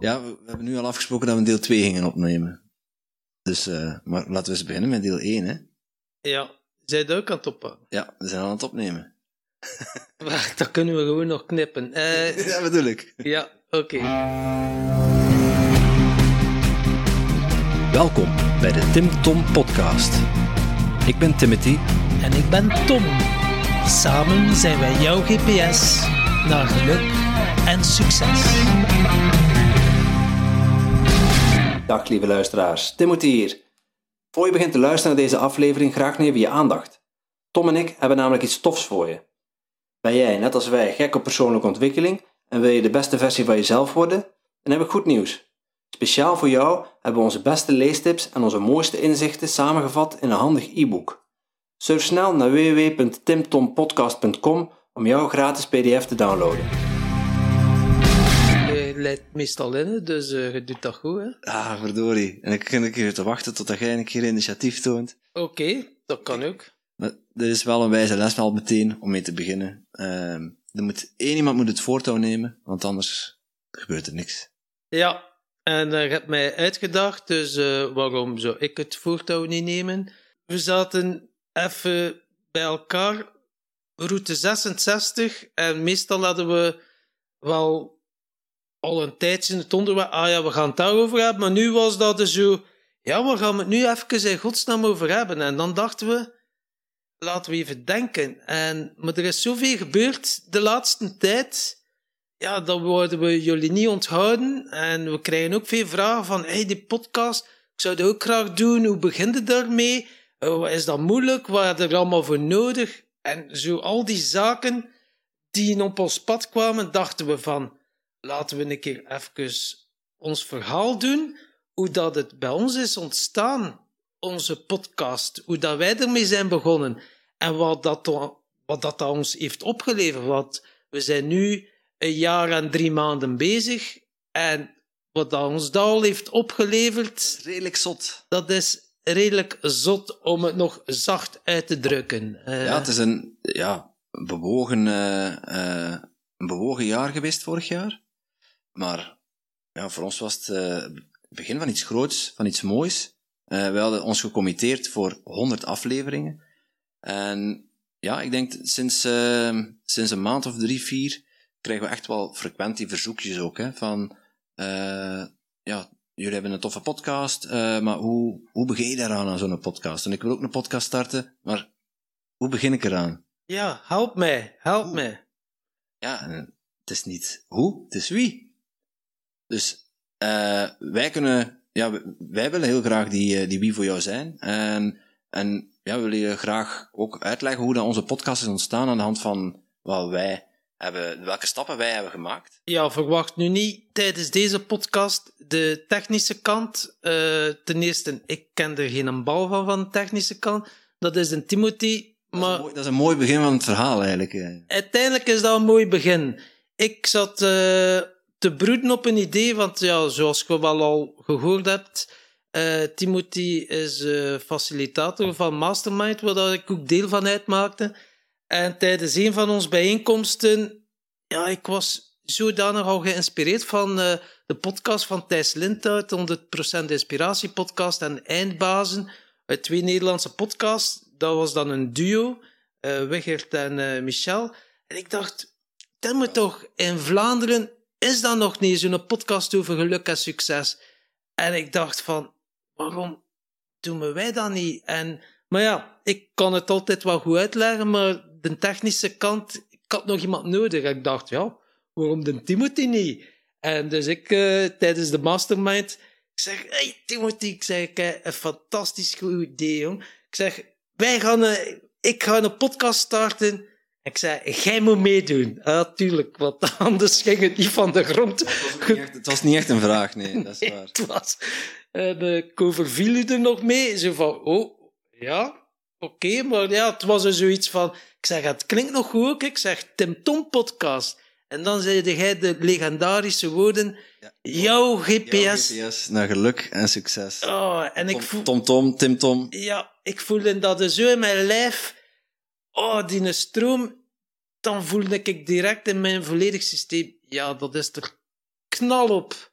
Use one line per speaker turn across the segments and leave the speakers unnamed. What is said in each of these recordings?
Ja, we, hebben nu al afgesproken dat we deel 2 gingen opnemen. Dus, eh, maar laten we eens beginnen met deel 1, hè.
Ja, zij het ook aan het oppakken.
Ja, we zijn al aan het opnemen.
Wacht, dat kunnen we gewoon nog knippen. Eh,
Ja, bedoel ik.
ja, oké.
Welkom bij de Tim Tom Podcast. Ik ben Timothy.
En ik ben Tom. Samen zijn wij jouw GPS naar geluk en succes.
Dag lieve luisteraars, Timothy hier. Voor je begint te luisteren naar deze aflevering graag even je aandacht. Tom en ik hebben namelijk iets tofs voor je. Ben jij, net als wij, gek op persoonlijke ontwikkeling en wil je de beste versie van jezelf worden? Dan heb ik goed nieuws. Speciaal voor jou hebben we onze beste leestips en onze mooiste inzichten samengevat in een handig e-book. Surf snel naar www.timtompodcast.com om jouw gratis pdf te downloaden.
Leidt meestal in, dus eh, je doet dat goed, hè.
Ah, verdorie. En ik begin een keer te wachten totdat jij een keer initiatief toont.
Oké, dat kan ook.
Maar dit is wel een wijze les al meteen om mee te beginnen. Ehm, er moet, één iemand moet het voortouw nemen, want anders gebeurt er niks.
Ja, en eh, je hebt mij uitgedacht, dus eh, waarom zou ik het voortouw niet nemen? We zaten even bij elkaar, route 66, en meestal hadden we wel al een tijdje in het onderwerp, ah ja, we gaan het daarover hebben, maar nu was dat dus zo, ja, waar gaan we het nu even in godsnaam over hebben? En dan dachten we, laten we even denken. En, maar er is zoveel gebeurd de laatste tijd ja, dan worden we jullie niet onthouden. En we krijgen ook veel vragen van, hey, die podcast, ik zou dat ook graag doen. Hoe begint het daarmee? Uh, is dat moeilijk? Wat is er allemaal voor nodig? En zo al die zaken die op ons pad kwamen, dachten we van, laten we een keer even ons verhaal doen. Hoe dat het bij ons is ontstaan, onze podcast. Hoe dat wij ermee zijn begonnen. En wat dat, wat dat ons heeft opgeleverd. Want we zijn nu een jaar en drie maanden bezig. En wat dat ons dat al heeft opgeleverd,
Redelijk zot.
dat is redelijk zot om het nog zacht uit te drukken. Eh,
Ja, het is een, ja, bewogen, eh, eh, een bewogen jaar geweest vorig jaar. Maar ja, voor ons was het het begin van iets groots, van iets moois. Eh, we hadden ons gecommitteerd voor 100 afleveringen. En ja, ik denk sinds, eh, sinds een maand of drie, vier krijgen we echt wel frequent die verzoekjes ook. Hè, van, ja, jullie hebben een toffe podcast, maar hoe, hoe begin je daaraan aan zo'n podcast? En ik wil ook een podcast starten, maar hoe begin ik eraan?
ja, help mij, help mij.
Ja, het is niet hoe, het is wie. Dus eh, wij kunnen, ja, wij willen heel graag die, eh, die wie voor jou zijn. En, en ja, we willen je graag ook uitleggen hoe dat onze podcast is ontstaan aan de hand van wat wij hebben, welke stappen wij hebben gemaakt.
Ja, verwacht nu niet tijdens deze podcast de technische kant. Eh, ten eerste, ik ken er geen bal van, van de technische kant. Dat is een Timothy.
Dat, is
Maar
een mooi, dat is een mooi begin van het verhaal eigenlijk.
uiteindelijk is dat een mooi begin. Ik zat te broeden op een idee, want ja, zoals je wel al gehoord hebt, eh, Timothy is eh, facilitator van Mastermind, waar ik ook deel van uitmaakte. En tijdens een van onze bijeenkomsten, ja, ik was zodanig al geïnspireerd van eh, de podcast van Thijs Lindhout, 100% Inspiratie podcast en Eindbazen, uit twee Nederlandse podcasts. Dat was dan een duo, Wigert en Michel. En ik dacht, dat moet toch in Vlaanderen, is dat nog niet zo'n podcast over geluk en succes? En ik dacht van, waarom doen wij dat niet? En, maar ja, ik kan het altijd wel goed uitleggen, maar de technische kant, ik had nog iemand nodig. En ik dacht, ja, waarom de Timothy niet? En dus ik, eh, tijdens de mastermind, ik zeg, hey Timothy, ik zeg, een fantastisch goed idee, jong. Ik zeg, wij gaan ik ga een podcast starten. Ik zei, jij moet meedoen. Ja, tuurlijk, want anders ging het niet van de grond.
Het was, niet echt, het was niet echt een vraag, nee, dat is waar.
Het was. En ik overviel u er nog mee. Zo van, oh, ja, oké, maar ja, het was er zoiets van... Ik zeg, het klinkt nog goed, ook. ik zeg, Tim Tom podcast. En dan zei jij de legendarische woorden,
Ja.
jouw GPS.
Jouw GPS naar geluk en succes.
Oh, en ik
Tom,
voel...
Tom Tom, Tim Tom.
Ja, ik voelde dat er zo in mijn lijf... Oh, die stroom... Dan voelde ik direct in mijn volledig systeem... Ja, dat is er knal op.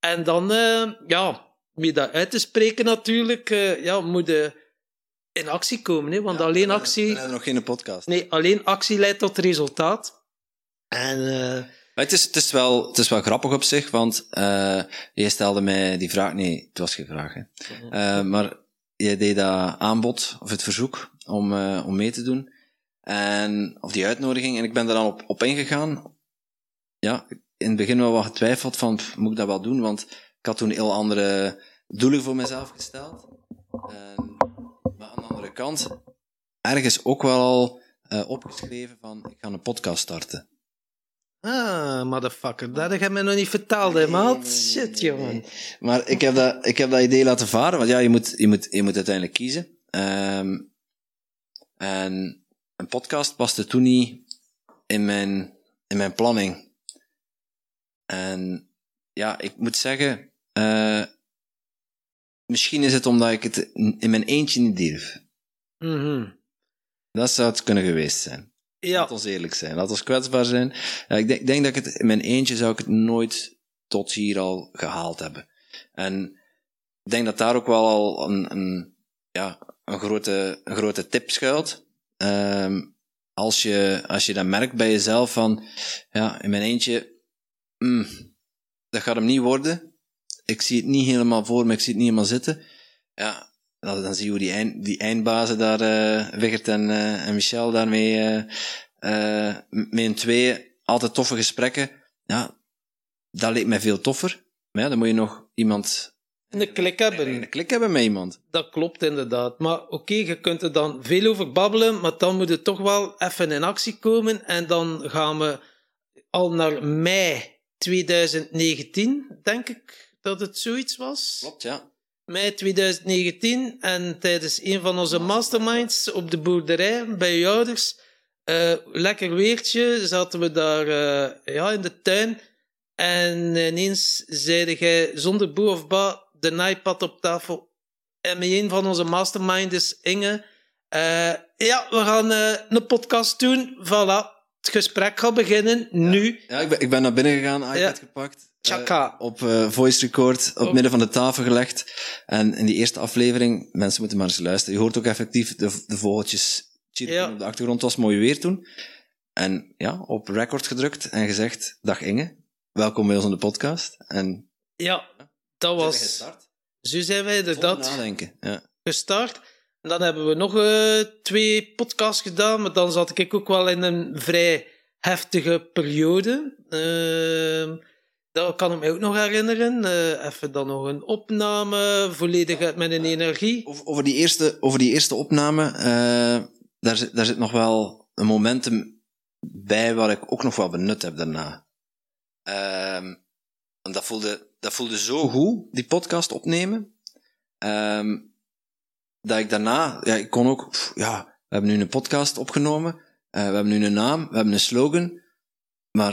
En dan, eh, ja, om je dat uit te spreken natuurlijk, eh, ja, moet je in actie komen. Hè? Want alleen actie...
Dan hebben we nog geen podcast.
Nee, alleen actie leidt tot resultaat. En... eh,
het is, het, is wel, het is wel grappig op zich, want eh je stelde mij die vraag... Nee, het was geen vraag. Hè. Maar je deed dat aanbod, of het verzoek, om, eh, om mee te doen. En, of die uitnodiging. En ik ben daar dan op, op ingegaan. Ja, in het begin wel wat getwijfeld van, pff, moet ik dat wel doen? Want ik had toen heel andere doelen voor mezelf gesteld. En, maar aan de andere kant, ergens ook wel al eh, opgeschreven van, ik ga een podcast starten.
ah, motherfucker, dat heb je me nog niet verteld, hè, maat?
nee, nee,
Shit, jongen.
Maar ik heb dat, ik heb dat idee laten varen, want ja, je moet, je moet, je moet uiteindelijk kiezen. Ehm, en een podcast paste toen niet in mijn, in mijn planning. En ja, ik moet zeggen, eh, misschien is het omdat ik het in mijn eentje niet durf.
Mhm.
Dat zou het kunnen geweest zijn.
Ja,
Laat ons eerlijk zijn. Laat ons kwetsbaar zijn. Ja, ik denk, denk dat ik het in mijn eentje zou ik het nooit tot hier al gehaald hebben. En ik denk dat daar ook wel al een, een, ja, een, grote, een grote tip schuilt. Ehm, als, je, als je dat merkt bij jezelf van, ja, in mijn eentje, mm, dat gaat hem niet worden. Ik zie het niet helemaal voor me, ik zie het niet helemaal zitten. Ja, dan, dan zie je hoe die, eind, die eindbazen daar, eh Wigert en, eh, en Michel, daarmee, eh eh, met een tweeën, altijd toffe gesprekken. Ja, dat leek mij veel toffer. Ja, dan moet je nog iemand,
een klik hebben.
een klik hebben met iemand.
Dat klopt inderdaad. Maar oké, je kunt er dan veel over babbelen, maar dan moet je toch wel even in actie komen. En dan gaan we al naar mei 2019, denk ik dat het zoiets was.
Klopt, ja.
Mei 2019 en tijdens een van onze masterminds op de boerderij bij je ouders. eh, lekker weertje, zaten we daar eh, ja, in de tuin. En ineens zeide jij zonder boe of ba de iPad op tafel. En met een van onze masterminders, Inge. eh, ja, we gaan eh, een podcast doen. Voilà. Het gesprek gaat beginnen. Nu.
Ja, ik ben, ik ben naar binnen gegaan, iPad
Ja.
gepakt. Eh, op voice record, op
Oh.
midden van de tafel gelegd. En in die eerste aflevering, mensen moeten maar eens luisteren. Je hoort ook effectief de, de vogeltjes chirpen
Ja.
op de achtergrond. Het was mooi weer toen. En ja, op record gedrukt en gezegd, dag Inge, welkom bij ons in de podcast. En
Ja, dat was... Zo zijn wij
dat
inderdaad
nadenken. Ja.
gestart. En dan hebben we nog eh, twee podcasts gedaan, maar dan zat ik ook wel in een vrij heftige periode. Ehm, dat kan ik me ook nog herinneren. Eh, even dan nog een opname, volledig uit mijn energie.
Over, over, die eerste, over die eerste opname, eh, daar, zit, daar zit nog wel een momentum bij waar ik ook nog wel benut heb daarna. Ehm, dat voelde, dat voelde zo goed, die podcast opnemen, ehm, dat ik daarna, ja, ik kon ook, pff, ja, we hebben nu een podcast opgenomen, eh, we hebben nu een naam, we hebben een slogan, maar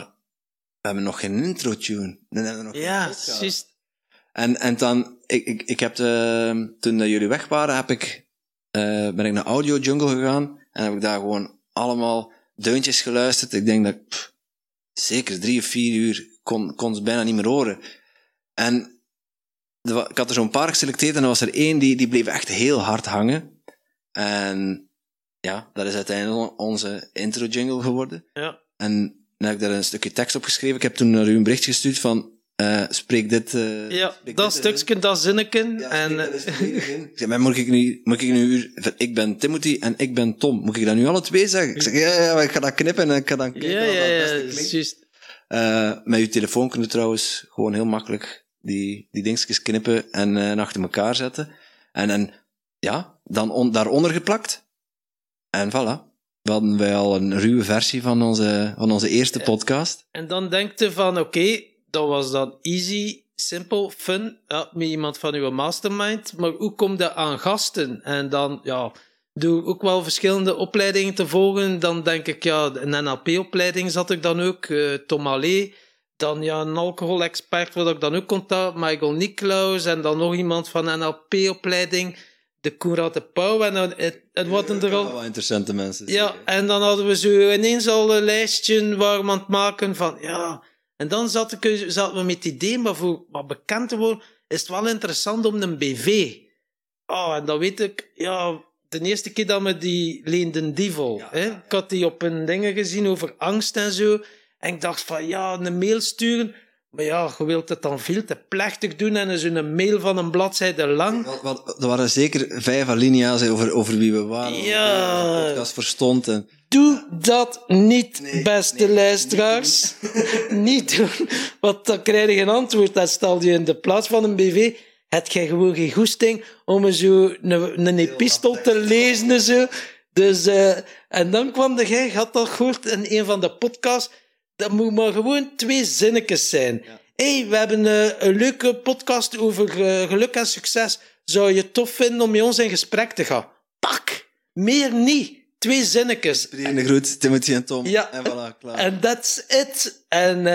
we hebben nog geen intro-tune. Dan hebben we nog
Ja, juist.
En, en dan, ik, ik, ik heb de, toen jullie weg waren, heb ik, eh, ben ik naar Audio Jungle gegaan en heb ik daar gewoon allemaal deuntjes geluisterd. Ik denk dat ik pff, zeker drie of vier uur kon, kon ze bijna niet meer horen. En ik had er zo'n paar geselecteerd en er was er één die, die bleef echt heel hard hangen. En ja, dat is uiteindelijk onze intro jingle geworden.
Ja.
En dan heb ik daar een stukje tekst op geschreven. Ik heb toen naar u een bericht gestuurd van, eh, spreek dit... eh,
Ja,
spreek
dat
dit erin.
stukje, dat zinneken.
Ja,
en,
dat
eh.
Ik zeg, maar moet ik nu, moet ik nu, ik ben Timothy en ik ben Tom. Moet ik dat nu alle twee zeggen? Ik zeg, ja, ja, ik ga dat knippen en ik ga dan kijken
ja, ja, ja, juist.
Eh, met uw telefoon kunnen trouwens gewoon heel makkelijk die, die dingetjes knippen en eh, achter elkaar zetten. En, en ja, dan on, daaronder geplakt. En voilà. We hadden wij al een ruwe versie van onze, van onze eerste podcast.
En dan denkt je van, oké, dat was dan easy, simpel, fun, ja, met iemand van uw mastermind, maar hoe kom je aan gasten? En dan, ja, door ook wel verschillende opleidingen te volgen, dan denk ik, ja, een NLP-opleiding zat ik dan ook, eh, Tom Allé, dan ja, een alcoholexpert, wat ik dan ook contact, Michael Niklaus, en dan nog iemand van NLP-opleiding, de Koerat de Pauw, en dan, het, het wat er al...
Wel interessante mensen.
Ja, en dan hadden we zo ineens al een lijstje waar we aan het maken van, ja, En dan zat ik, zaten we met het idee, maar voor wat bekend te worden, is het wel interessant om een BV. Oh, en dan weet ik, ja, de eerste keer dat we die leenden Divel, hè, ik had die op een dingen gezien over angst en zo. En ik dacht van, ja, een mail sturen. Maar ja, je wilt het dan veel te plechtig doen en is een mail van een bladzijde lang.
Wat, wat, er waren zeker vijf alinea's over, over wie we waren.
Ja.
podcast verstond. En,
Doe dat niet, beste luisteraars. Niet doen. Want dan krijg je geen antwoord. Dan stel je in de plaats van een BV. Heb jij gewoon geen goesting om zo een, een epistel te lezen en zo. Dus, eh, en dan kwam de jij, had dat gehoord in een van de podcasts. Dat moet maar gewoon twee zinnetjes zijn. hey, we hebben eh, een leuke podcast over eh, geluk en succes. Zou je het tof vinden om met ons in gesprek te gaan? Pak! Meer niet. Twee zinnetjes.
de groet, Timothy en Tom.
Ja.
En voilà, klaar.
En that's it. En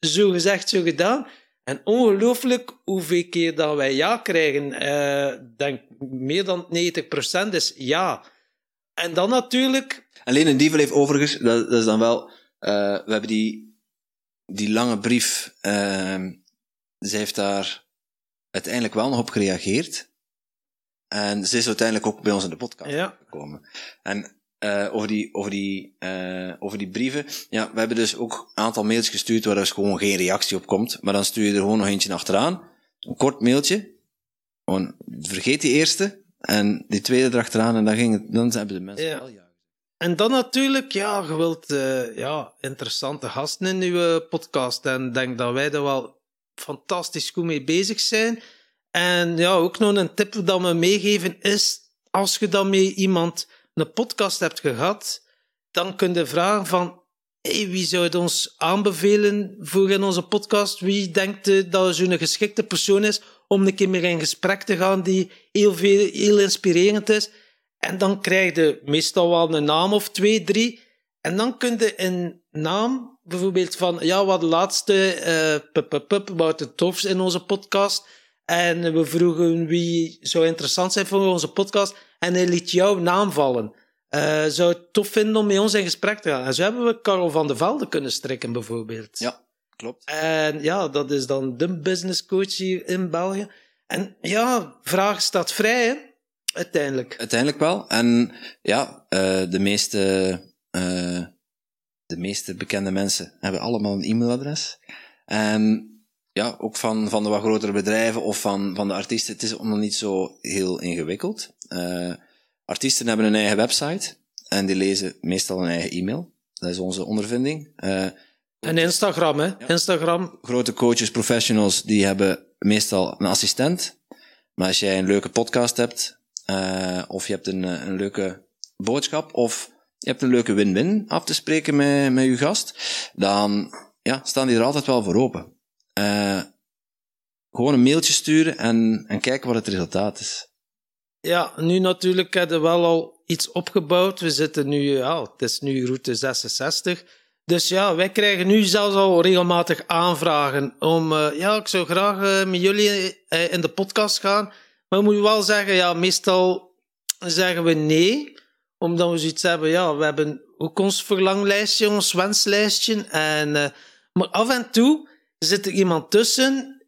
zo gezegd, zo gedaan. En ongelooflijk hoeveel keer dat wij ja krijgen. Eh, denk meer dan 90% is ja. En dan natuurlijk...
Alleen een dievel heeft overigens, dat, dat is dan wel, eh, we hebben die, die lange brief, ehm zij heeft daar uiteindelijk wel nog op gereageerd. En ze is uiteindelijk ook bij ons in de podcast
Ja.
gekomen. En eh, over, die, over, die, eh, over die brieven, ja, we hebben dus ook een aantal mails gestuurd waar dus gewoon geen reactie op komt. Maar dan stuur je er gewoon nog eentje achteraan. Een kort mailtje. Gewoon, vergeet die eerste. En die tweede erachteraan. En dan, ging het, dan hebben de mensen
Ja.
wel ja.
En dan natuurlijk, ja, je wilt eh, ja, interessante gasten in uw podcast. En ik denk dat wij er wel fantastisch goed mee bezig zijn. En ja, ook nog een tip dat we meegeven is, als je dan met iemand een podcast hebt gehad, dan kun je vragen van, hey, wie zou het ons aanbevelen voor in onze podcast? Wie denkt eh, dat zo'n geschikte persoon is om een keer meer in gesprek te gaan die heel, veel, heel inspirerend is? En dan krijg je meestal wel een naam of twee, drie. En dan kun je een naam, bijvoorbeeld van, ja, wat de laatste, pup, Wouter Tofs in onze podcast. En we vroegen wie zou interessant zijn voor onze podcast. En hij liet jouw naam vallen. Eh, zou het tof vinden om met ons in gesprek te gaan? En zo hebben we Karel van de Velde kunnen strikken, bijvoorbeeld.
Ja, klopt.
En ja, dat is dan de business coach hier in België. En ja, vraag staat vrij, hè? Uiteindelijk.
Uiteindelijk wel. En ja, eh, de, meeste, eh, de meeste bekende mensen hebben allemaal een e-mailadres. En ja, ook van, van de wat grotere bedrijven of van, van de artiesten, het is allemaal niet zo heel ingewikkeld. Eh, artiesten hebben een eigen website en die lezen meestal een eigen e-mail. Dat is onze ondervinding. Eh,
En Instagram, hè? Instagram.
grote coaches, professionals, die hebben meestal een assistent. Maar als jij een leuke podcast hebt, eh, of je hebt een, een leuke boodschap, of je hebt een leuke win-win af te spreken met, met je gast, dan ja, staan die er altijd wel voor open. Gewoon een mailtje sturen en, en kijken wat het resultaat is.
Ja, nu natuurlijk hebben we wel al iets opgebouwd. We zitten nu, ja, het is nu route 66. Dus ja, wij krijgen nu zelfs al regelmatig aanvragen om, eh, ja, ik zou graag eh, met jullie eh, in de podcast gaan. Maar moet wel zeggen, ja, meestal zeggen we nee, omdat we zoiets hebben, ja, we hebben ook ons verlanglijstje, ons wenslijstje. En, maar af en toe zit er iemand tussen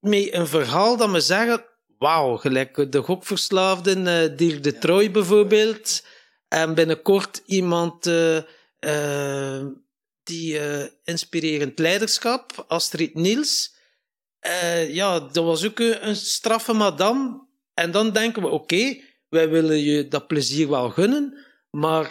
met een verhaal dat we zeggen, wauw, gelijk de gokverslaafden, eh Dirk de Troy bijvoorbeeld. En binnenkort iemand eh, eh, die inspirerend leiderschap, Astrid Niels. Ja, dat was ook een, een straffe madame. En dan denken we, oké, wij willen je dat plezier wel gunnen, maar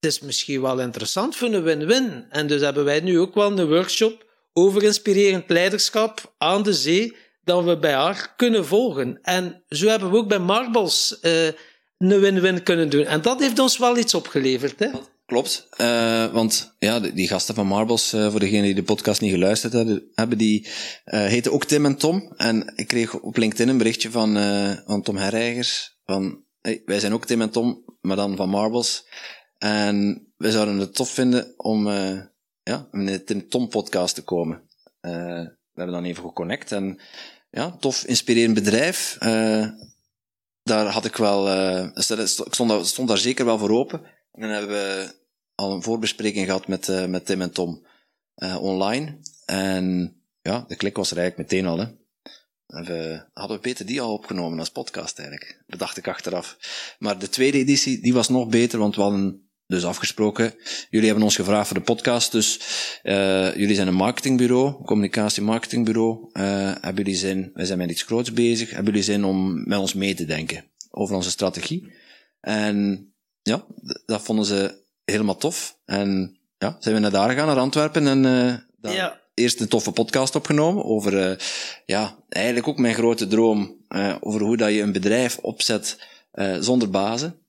het is misschien wel interessant voor een win-win. En dus hebben wij nu ook wel een workshop over inspirerend leiderschap aan de zee, dat we bij haar kunnen volgen. En zo hebben we ook bij Marbles eh, een win-win kunnen doen. En dat heeft ons wel iets opgeleverd. Hè?
Klopt, eh, want ja, die, gasten van Marbles, eh, voor degenen die de podcast niet geluisterd hebben, hebben die heten ook Tim en Tom. En ik kreeg op LinkedIn een berichtje van, van Tom Herreigers, van hey, wij zijn ook Tim en Tom, maar dan van Marbles. En wij zouden het tof vinden om ja, in de Tim Tom podcast te komen. We hebben dan even geconnect en ja, tof, inspirerend bedrijf. Eh, daar had ik wel, ik stond, daar- stond daar zeker wel voor open. En dan hebben we al een voorbespreking gehad met, eh, met Tim en Tom online. en ja, de klik was er eigenlijk meteen al. Hè. We hadden we beter die al opgenomen als podcast eigenlijk. Bedacht ik achteraf. Maar de tweede editie, die was nog beter, want we hadden dus afgesproken. Jullie hebben ons gevraagd voor de podcast, dus uh, jullie zijn een marketingbureau, communicatie-marketingbureau. Uh, hebben jullie zin, wij zijn met iets groots bezig, hebben jullie zin om met ons mee te denken over onze strategie? En ja, dat vonden ze helemaal tof. En ja, zijn we naar daar gegaan, naar Antwerpen, en uh, daar
Ja.
eerst een toffe podcast opgenomen over, uh, ja, eigenlijk ook mijn grote droom, uh, over hoe dat je een bedrijf opzet uh, zonder bazen.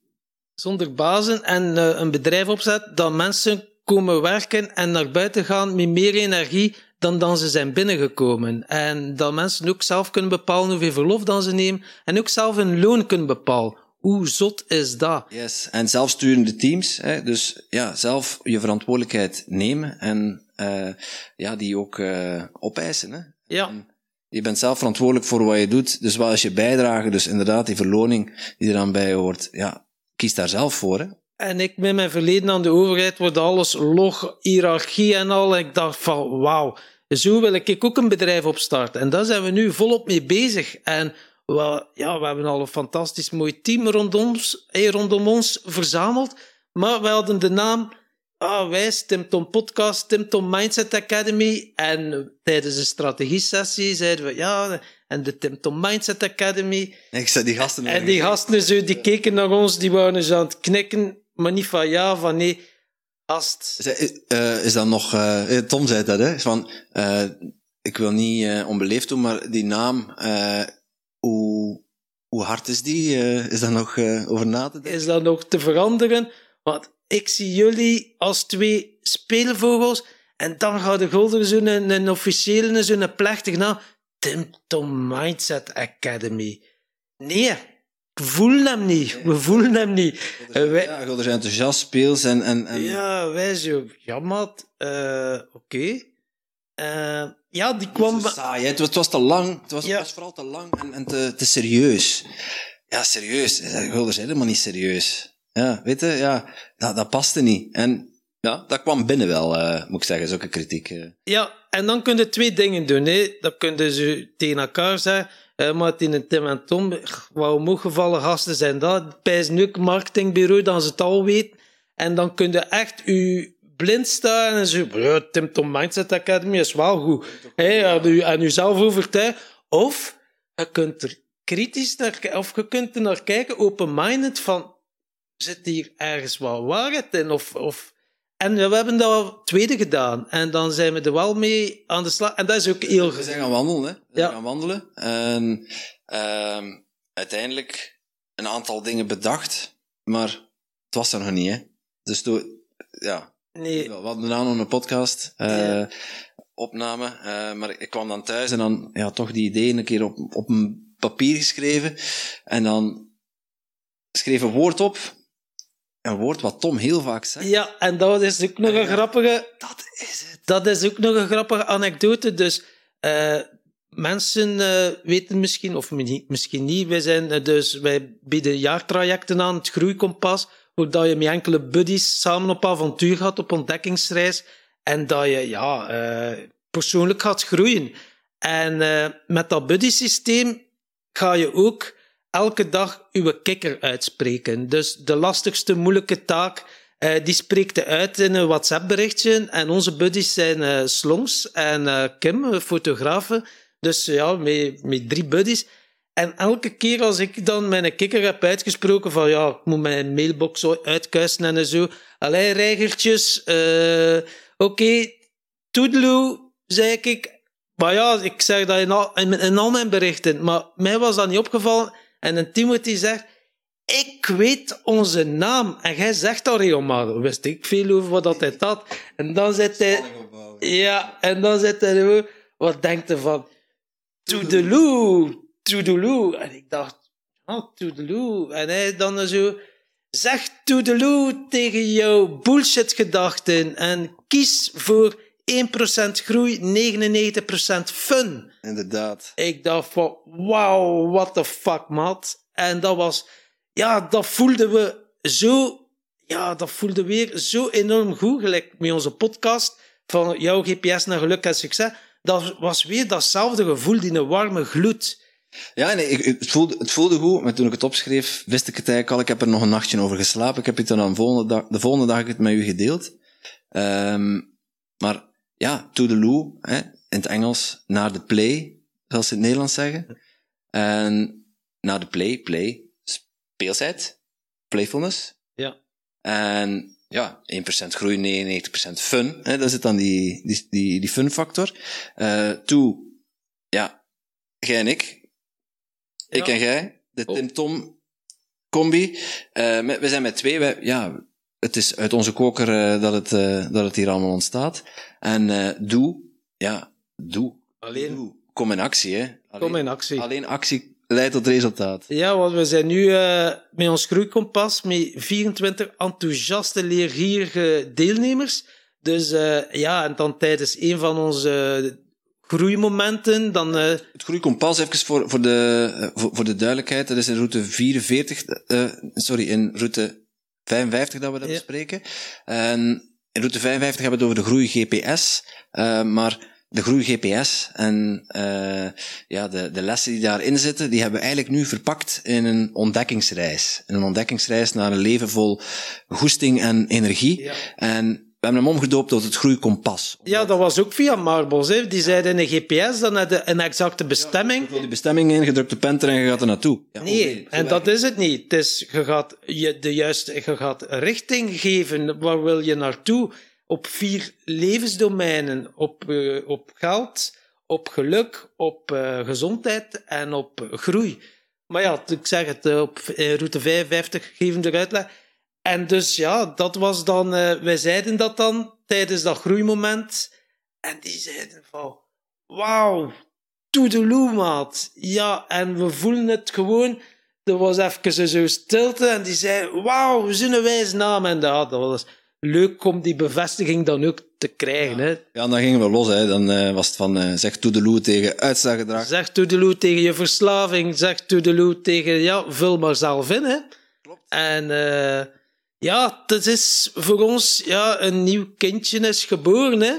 Zonder bazen en uh, een bedrijf opzet dat mensen komen werken en naar buiten gaan met meer energie dan dan ze zijn binnengekomen. En dat mensen ook zelf kunnen bepalen hoeveel verlof dan ze nemen en ook zelf hun loon kunnen bepalen. Hoe zot is dat?
Yes, en zelfsturende teams. Hè? Dus ja, zelf je verantwoordelijkheid nemen en uh, ja, die ook uh, opeisen. Hè?
Ja.
En je bent zelf verantwoordelijk voor wat je doet. Dus wat is je bijdrage? Dus inderdaad, die verloning die er dan bij hoort. Ja, kies daar zelf voor. Hè?
En ik met mijn verleden aan de overheid wordt alles log, hiërarchie en al. En ik dacht van, wauw, zo wil ik ook een bedrijf opstarten. En daar zijn we nu volop mee bezig. En we, ja, we hebben al een fantastisch mooi team rondom ons, eh, rondom ons verzameld. Maar we hadden de naam, ah, wij, Tim Tom Podcast, Tim Tom Mindset Academy. En tijdens de strategie-sessie zeiden we, ja, en de Tim Tom Mindset Academy.
Ik zei die gasten.
En die gasten zo, die keken naar ons, die waren zo aan het knikken, maar niet van ja, van nee. Ast.
Uh, is dat nog, uh, Tom zei dat, hè? Van, uh, ik wil niet onbeleefd doen, maar die naam, hoe, hoe hard is die? Is dat nog over na te denken?
Is dat nog te veranderen? Want ik zie jullie als twee speelvogels en dan gaat de Golden zo'n een, een officiële, zo'n plechtig naam. Tim Tom Mindset Academy. Nee, ik voel hem niet. We voelen hem niet.
Wij... Ja, Golden is enthousiast, speels en... en, en...
Ja, wij zo, ja maat, uh, oké. Okay. Uh, ja, die kwam...
Het, saai, het, het was te lang. Het was, ja. het was vooral te lang en, en te, te serieus. Ja, serieus. Golden is helemaal niet serieus. Ja, weet je, ja, dat, dat paste niet. En ja, dat kwam binnen wel, uh, moet ik zeggen, zulke kritiek. Uh.
Ja, en dan kun je twee dingen doen. Hè. Dat kun je ze tegen elkaar zeggen. Uh, Martin en Tim en Tom, wat omhooggevallen gasten zijn dat. Bij een ook marketingbureau, dan ze het al weten. En dan kun je echt je blind staan en zo, ja, Tim Tom Mindset Academy is wel goed. Hey, en, u, en jezelf overtuigen. Of je kunt er kritisch naar of je kunt er naar kijken, open-minded, van zit hier ergens wat waarheid in? Of, of... En we hebben dat tweede gedaan. En dan zijn we er wel mee aan de slag. En dat is ook heel...
We zijn gaan wandelen, hè. We
ja.
zijn gaan wandelen. En uh, uiteindelijk een aantal dingen bedacht, maar het was er nog niet, hè. Dus toen, ja...
Nee.
We hadden daarna nog een podcast, uh, ja. opname, uh, maar ik kwam dan thuis en dan, ja, toch die ideeën een keer op, op een papier geschreven. En dan schreef een woord op, een woord wat Tom heel vaak zegt.
Ja, en dat is ook nog een ja, grappige...
Dat is het.
Dat is ook nog een grappige anekdote. Dus uh, mensen uh, weten misschien, of misschien niet, wij, zijn, dus, wij bieden jaartrajecten aan, het Groeikompas, hoe dat je met enkele buddies samen op avontuur gaat, op ontdekkingsreis, en dat je ja, persoonlijk gaat groeien. En met dat buddy-systeem ga je ook elke dag uw kikker uitspreken. Dus de lastigste, moeilijke taak, uh, die spreekt uit in een WhatsApp-berichtje. En onze buddies zijn uh, Slongs en uh, Kim, fotografen. Dus ja, met, met drie buddies. En elke keer als ik dan mijn kikker heb uitgesproken van ja, ik moet mijn mailbox uitkuisen en zo. Allee, reigertjes. Oké, okay, zei ik. Maar ja, ik zeg dat in al, in, in al mijn berichten. Maar mij was dat niet opgevallen. En een Timothy zegt, ik weet onze naam. En jij zegt dat regelmatig. Wist ik veel over wat dat hij had. En dan zit hij... Ja, en dan zit hij... Wat denkt hij van... Toedeloe, toedeloe. En ik dacht, oh, toedeloe. En hij dan zo... Zeg toedeloe tegen jouw bullshit-gedachten. En kies voor 1% groei, 99% fun.
Inderdaad.
Ik dacht van, wauw, what the fuck, maat. En dat was, ja, dat voelden we zo, ja, dat voelde weer zo enorm goed, gelijk met onze podcast. van jouw GPS naar geluk en succes, dat was weer datzelfde gevoel, die een warme gloed.
Ja, nee, ik, het, voelde, het voelde goed, maar toen ik het opschreef, wist ik het eigenlijk al. Ik heb er nog een nachtje over geslapen. Ik heb het dan de volgende dag, de volgende dag het met u gedeeld. Ehm, maar ja, Toodaloo, hè, in het Engels, naar de play, zoals ze in het Nederlands zeggen. En naar de play, play, speelsheid, playfulness.
Ja.
En ja, 1% groei, 99% fun. Hè, daar zit dan die, die, die, die fun factor. Eh toe, ja, jij en ik. Ik
Ja.
en jij. De
Oh.
Tim-Tom combi. Eh, met- we zijn met twee. Wij, ja, het is uit onze koker eh, dat, het, eh, dat het hier allemaal ontstaat. En eh, doe, ja, doe.
Alleen,
Doe. Kom in actie, hè. Alleen,
kom in actie.
alleen actie leidt tot resultaat.
Ja, want we zijn nu met ons groeikompas met 24 enthousiaste leergierige deelnemers. Dus ja, en dan tijdens een van onze groeimomenten, dan...
Het groeikompas, even voor, voor, de, voor, voor de duidelijkheid, dat is in route 44, eh, sorry, in route 55 dat we dat bespreken. En in route 55 hebben we het over de groei GPS, eh, maar de groei GPS en eh, ja, de, de lessen die daarin zitten, die hebben we eigenlijk nu verpakt in een ontdekkingsreis. Een ontdekkingsreis naar een leven vol goesting en energie.
Ja.
En we hebben hem omgedoopt tot het groeikompas.
ja, dat was ook via Marbles. Hè. Die zeiden in een GPS, dan had je een exacte bestemming.
Vul die bestemming in, gedrukt de penter en je gaat er naartoe. Ja,
Nee, en dat is het niet. Het is, je gaat je de juiste, je gaat richting geven. Waar wil je naartoe? Op vier levensdomeinen. Op, eh, op geld, op geluk, op eh, gezondheid en op groei. Maar ja, ik zeg het, eh, op route 55 geven de uitleg. En dus ja, dat was dan... eh, wij zeiden dat dan tijdens dat groeimoment. En die zeiden van... Wauw, toedeloe, maat. Ja, en we voelen het gewoon. Er was even zo stilte en die zei, wauw, we zijn een wijze naam. En ja, dat was leuk om die bevestiging dan ook te krijgen. Hè.
Ja, dan gingen we los. Hè. Dan eh, was het van eh, zeg toedeloe tegen uitslaggedrag.
Zeg toedeloe tegen je verslaving. Zeg toedeloe tegen, ja, vul maar zelf in. Hè.
Klopt.
En eh, ja, het is voor ons, ja, een nieuw kindje is geboren. Hè.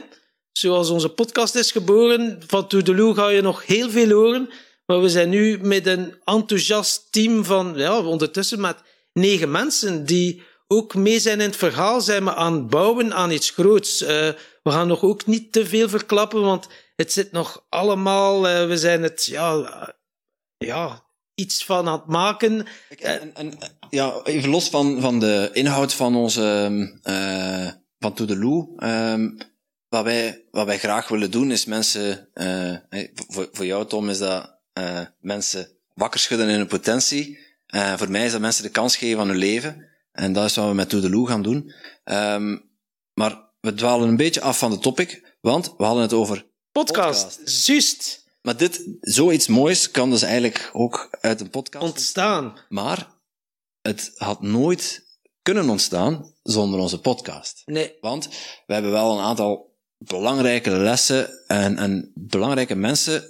Zoals onze podcast is geboren. Van Toedeloe ga je nog heel veel horen. Maar we zijn nu met een enthousiast team van, ja, ondertussen met negen mensen die ook mee zijn in het verhaal, zijn we aan het bouwen aan iets groots. Eh, we gaan nog ook niet te veel verklappen, want het zit nog allemaal, eh, we zijn het, ja, ja, iets van aan het maken.
En, en, ja, even los van, van de inhoud van onze eh van Toedeloe. ehm wat, wij, wat wij graag willen doen is mensen, eh, voor, voor jou Tom is dat eh, mensen wakker schudden in hun potentie. Voor mij is dat mensen de kans geven aan hun leven. En dat is wat we met Toedeloe gaan doen. Ehm, maar we dwalen een beetje af van de topic, want we hadden het over
Podcast,
Podcast.
juist,
Maar dit, zoiets moois kan dus eigenlijk ook uit een podcast
ontstaan.
Maar het had nooit kunnen ontstaan zonder onze podcast.
Nee,
Want we hebben wel een aantal belangrijke lessen en, en belangrijke mensen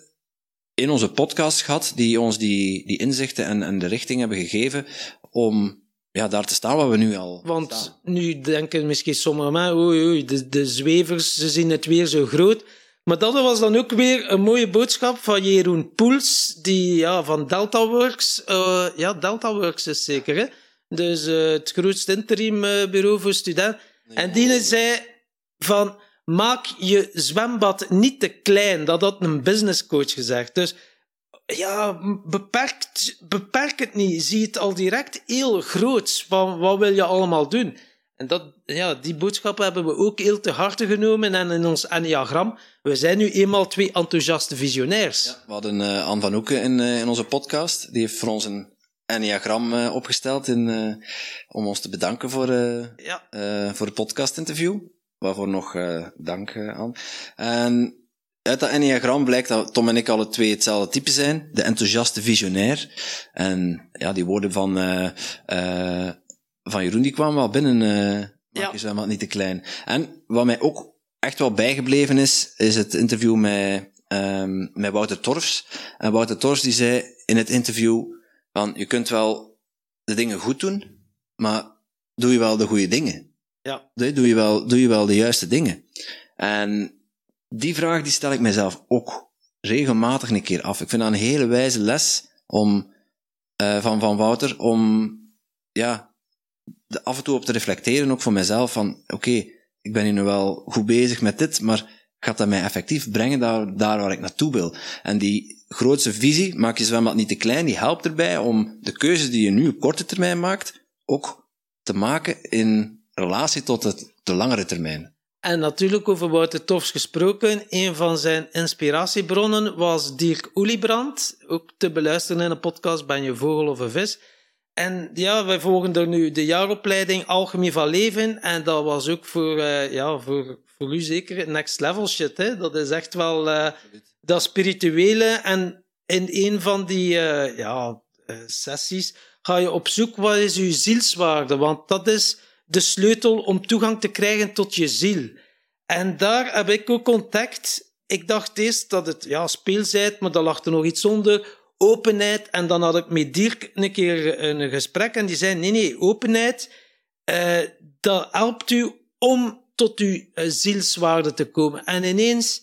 in onze podcast gehad die ons die, die inzichten en, en de richting hebben gegeven om ja, daar te staan waar we nu al
Want
staan.
nu denken misschien sommigen mensen, oei, oei, de, de zwevers, ze zien het weer zo groot. Maar dat was dan ook weer een mooie boodschap van Jeroen Poels, die ja, van DeltaWorks, eh ja, DeltaWorks is zeker, hè? Dus eh, het grootste interimbureau voor studenten. En die zei van, maak je zwembad niet te klein. Dat had een businesscoach gezegd. Dus ja, beperk, beperk het niet. Zie het al direct heel groot. Van wat wil je allemaal doen? En dat, ja, die boodschap hebben we ook heel te harte genomen. En in ons enneagram, we zijn nu eenmaal twee enthousiaste visionairs.
We hadden eh Anne van Hoeken in, eh, in onze podcast. Die heeft voor ons een enneagram eh, opgesteld in, om ons te bedanken voor,
Ja.
voor het podcastinterview. Waarvoor nog dank aan. En uit dat enneagram blijkt dat Tom en ik alle twee hetzelfde type zijn. De enthousiaste visionair. En ja, die woorden van, van Jeroen die kwamen wel binnen. eh
Ja.
je zwembad niet te klein. En wat mij ook echt wel bijgebleven is, is het interview met, ehm, met Wouter Torfs. En Wouter Torfs die zei in het interview van, je kunt wel de dingen goed doen, maar doe je wel de goede dingen?
Ja.
Doe je wel, doe je wel de juiste dingen? En die vraag die stel ik mezelf ook regelmatig een keer af. Ik vind dat een hele wijze les om, uh, van, van Wouter om ja, af en toe op te reflecteren, ook voor mezelf, van oké, ik ben hier nu wel goed bezig met dit, maar gaat dat mij effectief brengen daar, daar waar ik naartoe wil? En die grootste visie, maak je zwembad niet te klein, die helpt erbij om de keuzes die je nu op korte termijn maakt, ook te maken in relatie tot het, de langere termijn.
En natuurlijk over Wouter Tofs gesproken. Een van zijn inspiratiebronnen was Dirk Oeliebrand. Ook te beluisteren in een podcast Ben je vogel of een vis. En ja, wij volgen er nu de jaaropleiding Alchemie van Leven. En dat was ook voor, uh, ja, voor, voor u zeker next level shit. Hè? Dat is echt wel uh, dat spirituele. En in een van die uh, ja, sessies ga je op zoek wat is uw zielswaarde. Want dat is de sleutel om toegang te krijgen tot je ziel. En daar heb ik ook contact. Ik dacht eerst dat het ja, speelsheid, maar daar lag er nog iets onder. Openheid. En dan had ik met Dirk een keer een gesprek en die zei: nee, nee, openheid, uh, dat helpt u om tot uw uh, zielswaarde te komen. En ineens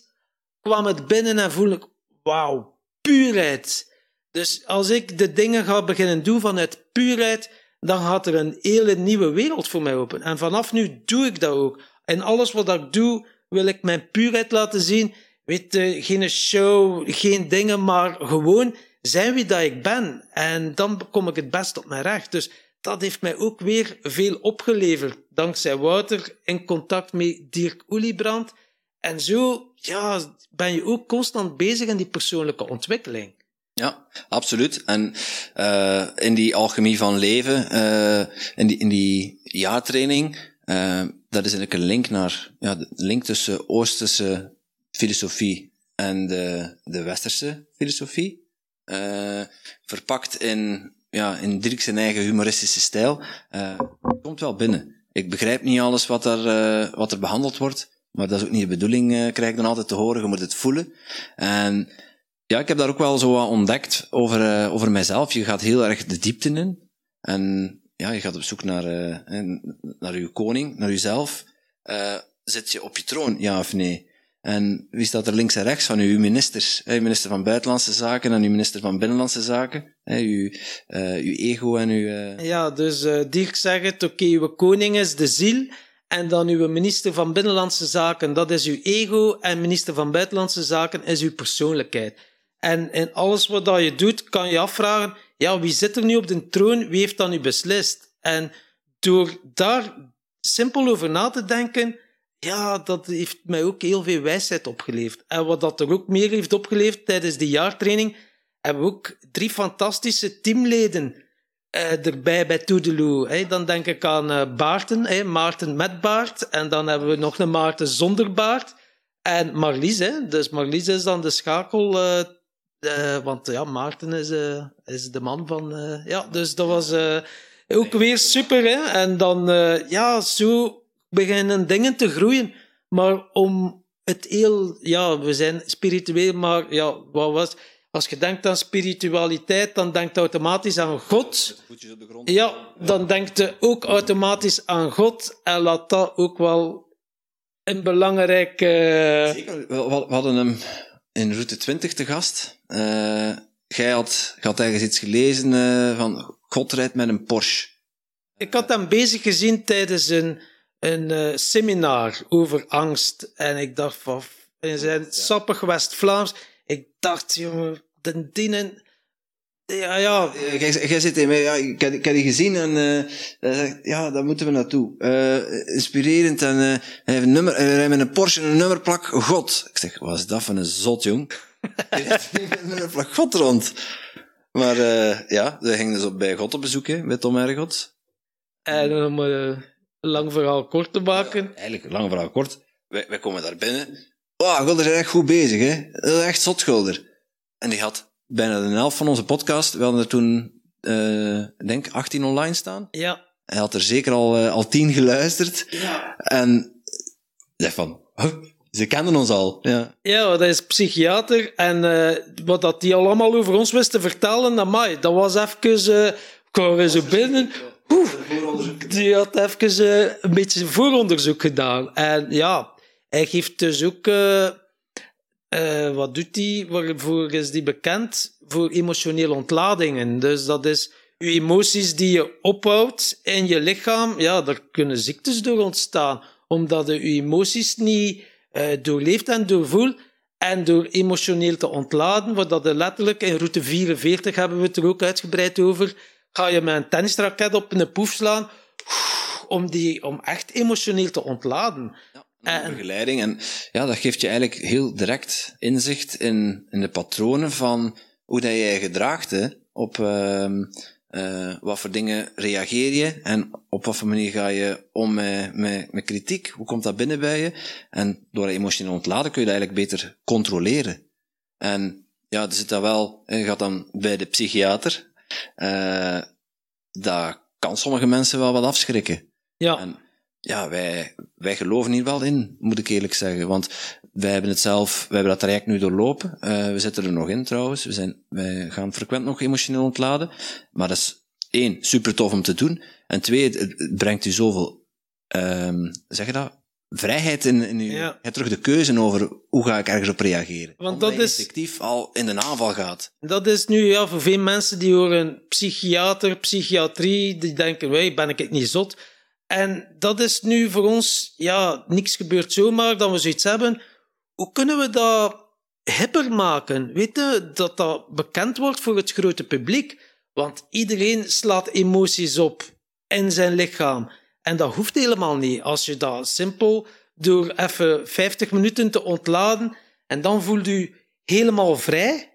kwam het binnen en voel ik: wauw, puurheid. Dus als ik de dingen ga beginnen doen vanuit puurheid, dan gaat er een hele nieuwe wereld voor mij open. En vanaf nu doe ik dat ook. En alles wat ik doe, wil ik mijn puurheid laten zien. Weet je, geen show, geen dingen, maar gewoon zijn wie dat ik ben. En dan kom ik het best op mijn recht. Dus dat heeft mij ook weer veel opgeleverd. Dankzij Wouter in contact met Dirk Oeliebrand. En zo ja, ben je ook constant bezig in die persoonlijke ontwikkeling.
Ja, absoluut. En uh, in die alchemie van leven, uh, in, die, in die jaartraining, uh, dat is eigenlijk een link naar, ja, de link tussen Oosterse filosofie en de, de Westerse filosofie. Verpakt in, ja, in Dirk zijn eigen humoristische stijl. komt wel binnen. Ik begrijp niet alles wat er, wat er behandeld wordt, maar dat is ook niet de bedoeling, krijg ik dan altijd te horen. Je moet het voelen. En ja, ik heb daar ook wel zo wat ontdekt over, over mijzelf. Je gaat heel erg de diepte in. En ja, je gaat op zoek naar, naar je koning, naar jezelf. Zit je op je troon, ja of nee? En wie staat er links en rechts van u? Uw ministers. Uw minister van Buitenlandse Zaken en uw minister van Binnenlandse Zaken. Uw, uw ego en uw...
Ja, dus Dirk zegt oké, uw koning is de ziel. En dan uw minister van Binnenlandse Zaken, dat is uw ego. En minister van Buitenlandse Zaken is uw persoonlijkheid. En in alles wat dat je doet, kan je afvragen, ja, wie zit er nu op de troon? Wie heeft dat nu beslist? En door daar simpel over na te denken, ja, dat heeft mij ook heel veel wijsheid opgeleverd. En wat dat er ook meer heeft opgeleverd tijdens die jaartraining, hebben we ook drie fantastische teamleden uh, erbij bij Toedeloe. Dan denk ik aan uh, Baarten, Maarten met baard. En dan hebben we nog een Maarten zonder baard. En Marlies, hè. dus Marlies is dan de schakel uh, uh, want ja, Maarten is, is de man van. Ja, dus dat was ook weer super. Hè? En dan, ja, zo beginnen dingen te groeien. Maar om het heel. Ja, we zijn spiritueel, maar ja, wat was. Als je denkt aan spiritualiteit, dan denkt je automatisch aan God. Ja, dan denkt je ook automatisch aan God. En laat dat ook wel een belangrijk.
Zeker. We, hadden hem in route 20 te gast. Uh, jij had, had ergens iets gelezen uh, van God rijdt met een Porsche.
Ik had hem bezig gezien tijdens een, een uh, seminar over angst. En ik dacht van, in zijn sappig West-Vlaams, ik dacht, jongen, de dienen... Ja, ja.
Jij zit in, ja, ik, heb, ik heb die gezien en uh, ja, daar moeten we naartoe. Uh, inspirerend en uh, hij een nummer, hij met een Porsche een nummerplak God. Ik zeg, wat is dat van een zot, jong? een plak God rond. Maar ja, we gingen dus op bij God op bezoek, hè, met Tom Ergot.
En om lang verhaal kort te maken. Ja,
eigenlijk, lang verhaal kort. Wij, wij komen daar binnen. Oh, Gulder is echt goed bezig, hè. Dat is echt zot, Gulder. En die had bijna de helft van onze podcast. We hadden er toen, uh, denk 18 online staan.
Ja.
Hij had er zeker al, uh, al 10 geluisterd.
Ja.
En zeg van, huh? Ze kenden ons al. Ja,
ja dat is psychiater. En uh, wat dat die allemaal over ons wist te vertellen, amai, dat was even... Uh, kwamen zo binnen... Die had even uh, een beetje vooronderzoek gedaan. En ja, hij geeft dus ook, eh, eh, wat doet hij? Waarvoor is die bekend? Voor emotionele ontladingen. Dus dat is je emoties die je ophoudt in je lichaam. Ja, daar kunnen ziektes door ontstaan. Omdat je je emoties niet uh, doorleeft en doorvoelt. En door emotioneel te ontladen, wat dat letterlijk in route 44 hebben we het er ook uitgebreid over, ga je met een tennisraket op een poef slaan om, die, om echt emotioneel te ontladen.
Ja, en, begeleiding. En ja, dat geeft je eigenlijk heel direct inzicht in, in de patronen van hoe dat jij gedraagt hè, op uh, uh, wat voor dingen reageer je en op wat voor manier ga je om met, met, met kritiek. Hoe komt dat binnen bij je? En door emotioneel ontladen kun je dat eigenlijk beter controleren. En ja, er zit dat wel, je gaat dan bij de psychiater. Uh, dat kan sommige mensen wel wat afschrikken.
Ja.
En ja, wij, wij geloven hier wel in, moet ik eerlijk zeggen. Want wij hebben het zelf, wij hebben dat traject nu doorlopen. Uh, we zitten er nog in trouwens. We zijn, wij gaan frequent nog emotioneel ontladen. Maar dat is één, super tof om te doen. En twee, het, het brengt u zoveel, um, zeg je dat? Vrijheid in, in. Ja. Je hebt terug de keuze over hoe ga ik ergens op reageren.
Want dat is
effectief al in de aanval gaat.
Dat is nu ja, voor veel mensen die horen psychiater, psychiatrie, die denken, wij ben ik het niet zot. En dat is nu voor ons, ja, niks gebeurt zomaar dat we zoiets hebben. Hoe kunnen we dat hipper maken? Weet je, dat dat bekend wordt voor het grote publiek. Want iedereen slaat emoties op in zijn lichaam. En dat hoeft helemaal niet. Als je dat simpel door even 50 minuten te ontladen en dan voelt u helemaal vrij.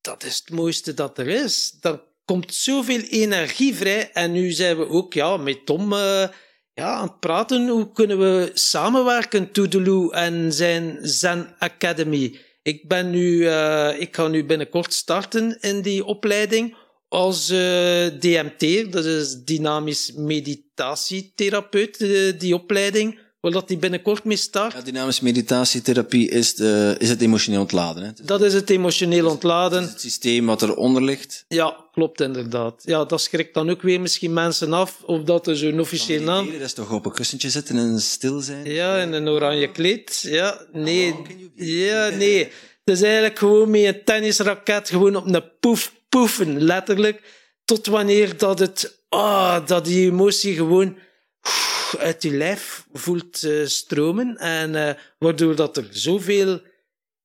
Dat is het mooiste dat er is. Dan komt zoveel energie vrij. En nu zijn we ook ja, met Tom uh, ja, aan het praten. Hoe kunnen we samenwerken, Toedeloe en zijn Zen Academy? Ik, ben nu, uh, ik ga nu binnenkort starten in die opleiding als uh, DMT, dat is dynamisch meditatietherapeut, uh, die opleiding, waar dat die binnenkort mee start.
Ja, dynamische meditatietherapie is, de, is het emotioneel ontladen. Hè?
Dat is het emotioneel ontladen.
Het, het systeem wat eronder ligt.
Ja, klopt inderdaad. Ja, dat schrikt dan ook weer misschien mensen af, of dat er zo'n officieel naam...
Dat is toch op een kussentje zitten en stil zijn?
Ja, in een oranje kleed. Ja, nee. Ja, nee. Het is eigenlijk gewoon met een tennisraket gewoon op een poef poefen, letterlijk. Tot wanneer dat het, ah, dat die emotie gewoon uit je lijf voelt uh, stromen. En uh, waardoor dat er zoveel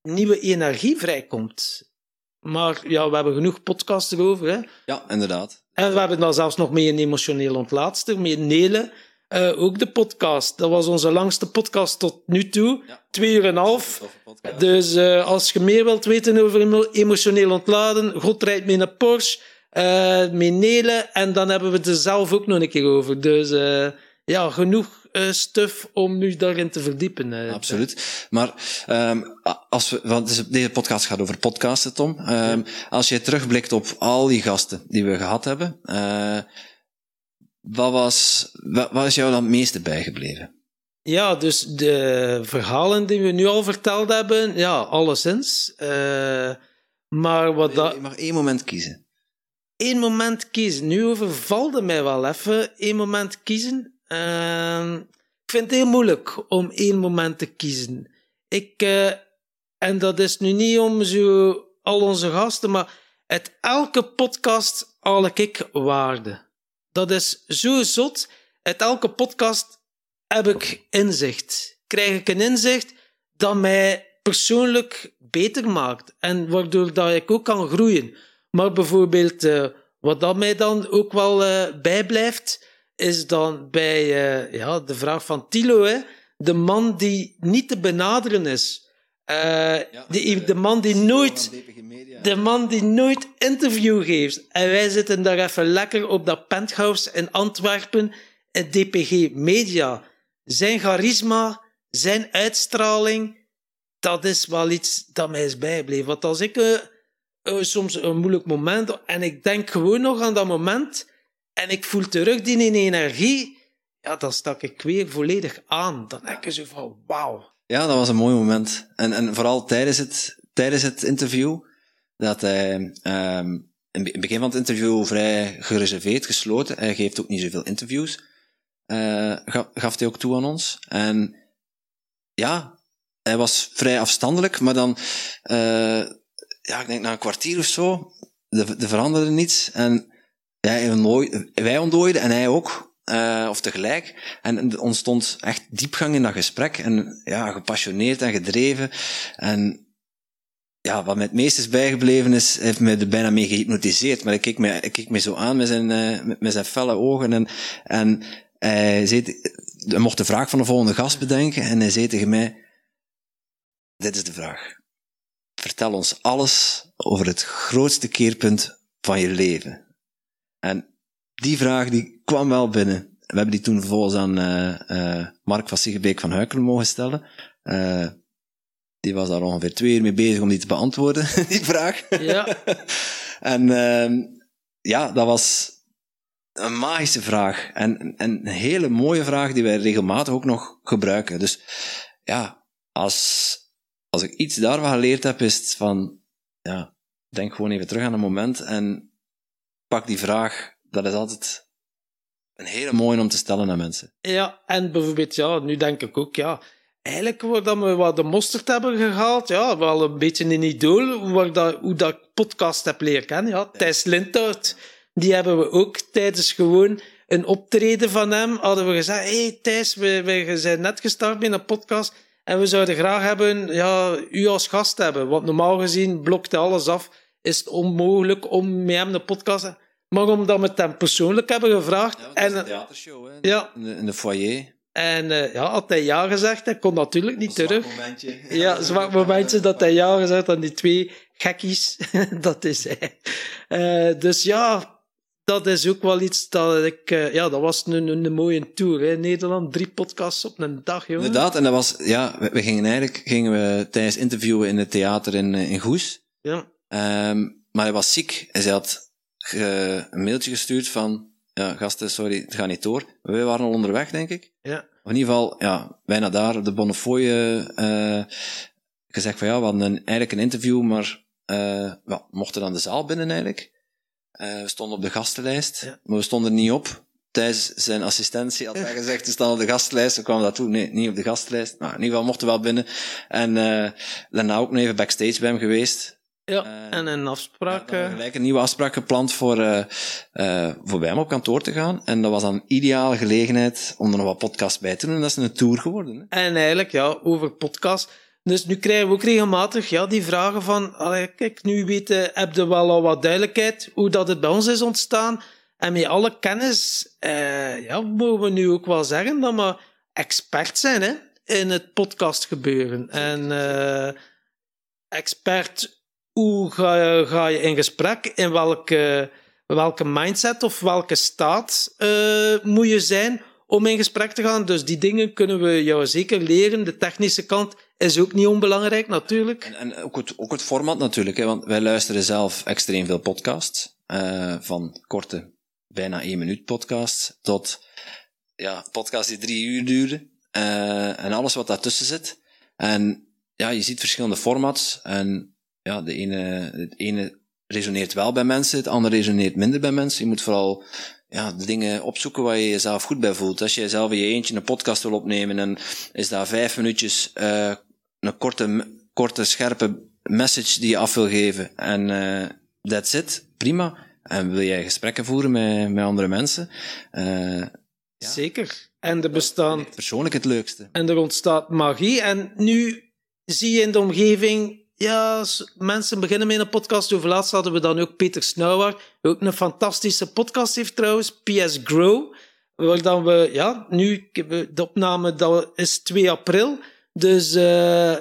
nieuwe energie vrijkomt. Maar ja, we hebben genoeg podcasts erover. Hè?
Ja, inderdaad.
En we hebben dan zelfs nog mee een emotioneel ontlaatster, met Nele. Uh, ook de podcast. Dat was onze langste podcast tot nu toe. Ja. Twee uur en een half. Dus uh, als je meer wilt weten over emotioneel ontladen, God rijdt mee naar Porsche, uh, met Nelen, en dan hebben we het er zelf ook nog een keer over. Dus ja, genoeg stuff om nu daarin te verdiepen.
Absoluut. Maar um, als we, want deze podcast gaat over podcasten, Tom. Um, ja. Als je terugblikt op al die gasten die we gehad hebben, wat was, wat, wat is jou dan het meeste bijgebleven?
Ja, dus de verhalen die we nu al verteld hebben, ja, alleszins. Uh, maar wat dat...
Je mag één moment kiezen.
Eén moment kiezen. Nu overvalde mij wel even één moment kiezen. Uh, ik vind het heel moeilijk om één moment te kiezen. Ik, uh, en dat is nu niet om zo al onze gasten, maar uit elke podcast haal ik waarde. Dat is zo zot. Uit elke podcast heb ik inzicht. Krijg ik een inzicht dat mij persoonlijk beter maakt. En waardoor dat ik ook kan groeien. Maar bijvoorbeeld, uh, wat dat mij dan ook wel uh, bijblijft, is dan bij uh, ja, de vraag van Tilo, hè, de man die niet te benaderen is. Ja, de, de man die nooit de man die nooit interview geeft. En wij zitten daar even lekker op dat penthouse in Antwerpen, in DPG Media. Zijn charisma, zijn uitstraling, dat is wel iets dat mij is bijgebleven. Want als ik uh, uh, soms een moeilijk moment, en ik denk gewoon nog aan dat moment, en ik voel terug die energie, ja, dan stak ik weer volledig aan. Dan denk ik zo van, wauw.
Ja, dat was een mooi moment. En, en vooral tijdens het, tijdens het interview, dat hij um, in het begin van het interview vrij gereserveerd, gesloten. Hij geeft ook niet zoveel interviews. Uh, gaf hij ook toe aan ons. En ja, hij was vrij afstandelijk, maar dan, eh, ja, ik denk na een kwartier of zo, er, er veranderde niets. En wij ontdooiden en hij ook, eh, of tegelijk. En ontstond echt diepgang in dat gesprek. En ja, gepassioneerd en gedreven. En ja, wat mij het meest is bijgebleven is, heeft me er bijna mee gehypnotiseerd. Maar ik keek me, ik keek me zo aan met zijn, eh, met, zijn felle ogen. En, en hij, zei, hij mocht de vraag van de volgende gast bedenken. En hij zei tegen mij, dit is de vraag. Vertel ons alles over het grootste keerpunt van je leven. En die vraag die kwam wel binnen. We hebben die toen vervolgens aan eh, eh, Mark van Siegebeek van Huikelen mogen stellen. Eh, die was daar ongeveer twee uur mee bezig om die te beantwoorden, die vraag.
Ja.
en ehm, ja, dat was een magische vraag. En, en een hele mooie vraag die wij regelmatig ook nog gebruiken. Dus ja, als, als ik iets daarvan geleerd heb, is het van, ja, denk gewoon even terug aan een moment en pak die vraag. Dat is altijd een hele mooie om te stellen aan mensen.
Ja, en bijvoorbeeld, ja, nu denk ik ook, ja, eigenlijk waar dat we wat de mosterd hebben gehaald, ja, wel een beetje een idool, waar dat, hoe dat ik podcast heb leren kennen, ja, Thijs Lindhout, die hebben we ook tijdens gewoon een optreden van hem, hadden we gezegd, hé hey, Thijs, we, we zijn net gestart met een podcast en we zouden graag hebben, ja, u als gast hebben, want normaal gezien blokte alles af, is het onmogelijk om met hem een podcast te maar omdat we het hem persoonlijk hebben gevraagd, en,
een theatershow, hè?
Ja.
In de, foyer.
en eh, ja, had hij ja gezegd, hij kon natuurlijk niet terug.
momentje.
Ja, zwak momentje dat hij ja gezegd aan die twee gekkies. dat is hij. Eh, dus ja, dat is ook wel iets dat ik... eh, ja, dat was een, een, een mooie tour. Hè. Nederland, drie podcasts op een dag, jongen.
Inderdaad, en dat was, ja, we, we gingen eigenlijk, gingen we tijdens interviewen in het theater in, in Goes.
Ja.
Ehm, maar hij was ziek ze had een mailtje gestuurd van, ja, gasten, sorry, het gaat niet door. We waren al onderweg, denk ik.
Ja.
Of in ieder geval, ja, bijna daar, de Bonnefoy, eh gezegd van, ja, we hadden een, eigenlijk een interview, maar eh ja, we mochten dan de zaal binnen eigenlijk. Eh, we stonden op de gastenlijst,
Ja.
maar we stonden er niet op. Thijs zijn assistentie had hij gezegd, we staan op de gastenlijst. We kwamen dat toe, nee, niet op de gastenlijst. Maar in ieder geval mochten we wel binnen. En eh daarna ook nog even backstage bij hem geweest.
Ja.
Eh,
en een
Ja,
afspraak...
we
eh,
gelijk een nieuwe afspraak gepland voor, eh, voor bij hem op kantoor te gaan. En dat was dan een ideale gelegenheid om er nog wat podcast bij te doen. En dat is een tour geworden. Hè?
En eigenlijk, ja, over podcast. Dus nu krijgen we ook regelmatig ja, die vragen van... Allee, kijk, nu weten, heb je wel al wat duidelijkheid hoe dat het bij ons is ontstaan. En met alle kennis ja, mogen we nu ook wel zeggen dat we expert zijn hè, in het podcast gebeuren. En expert, hoe ga je, in gesprek? In welke, welke mindset of welke staat eh, moet je zijn om in gesprek te gaan? Dus die dingen kunnen we jou zeker leren. De technische kant is ook niet onbelangrijk, natuurlijk.
En, en ook, het, ook het format natuurlijk. Hè? Want wij luisteren zelf extreem veel podcasts. eh, van korte, bijna één minuut podcasts, tot ja, podcasts die drie uur duren. eh, en alles wat daartussen zit. En ja, je ziet verschillende formats. En ja, de ene, het ene resoneert wel bij mensen, het andere resoneert minder bij mensen. Je moet vooral ja, de dingen opzoeken waar je jezelf goed bij voelt. Als je zelf in je eentje een podcast wil opnemen en is daar vijf minuutjes eh, een korte, korte, scherpe message die je af wil geven en eh that's it, prima. En wil jij gesprekken voeren met, met andere mensen? eh,
Zeker. En er bestaan
persoonlijk het leukste.
En er ontstaat magie. En nu zie je in de omgeving, ja, mensen beginnen met een podcast. Over laatst hadden we dan ook Peter Snauwaard, ook een fantastische podcast heeft trouwens, PS Grow. Waar dan we, ja, nu, de opname dat is 2 april. Dus eh,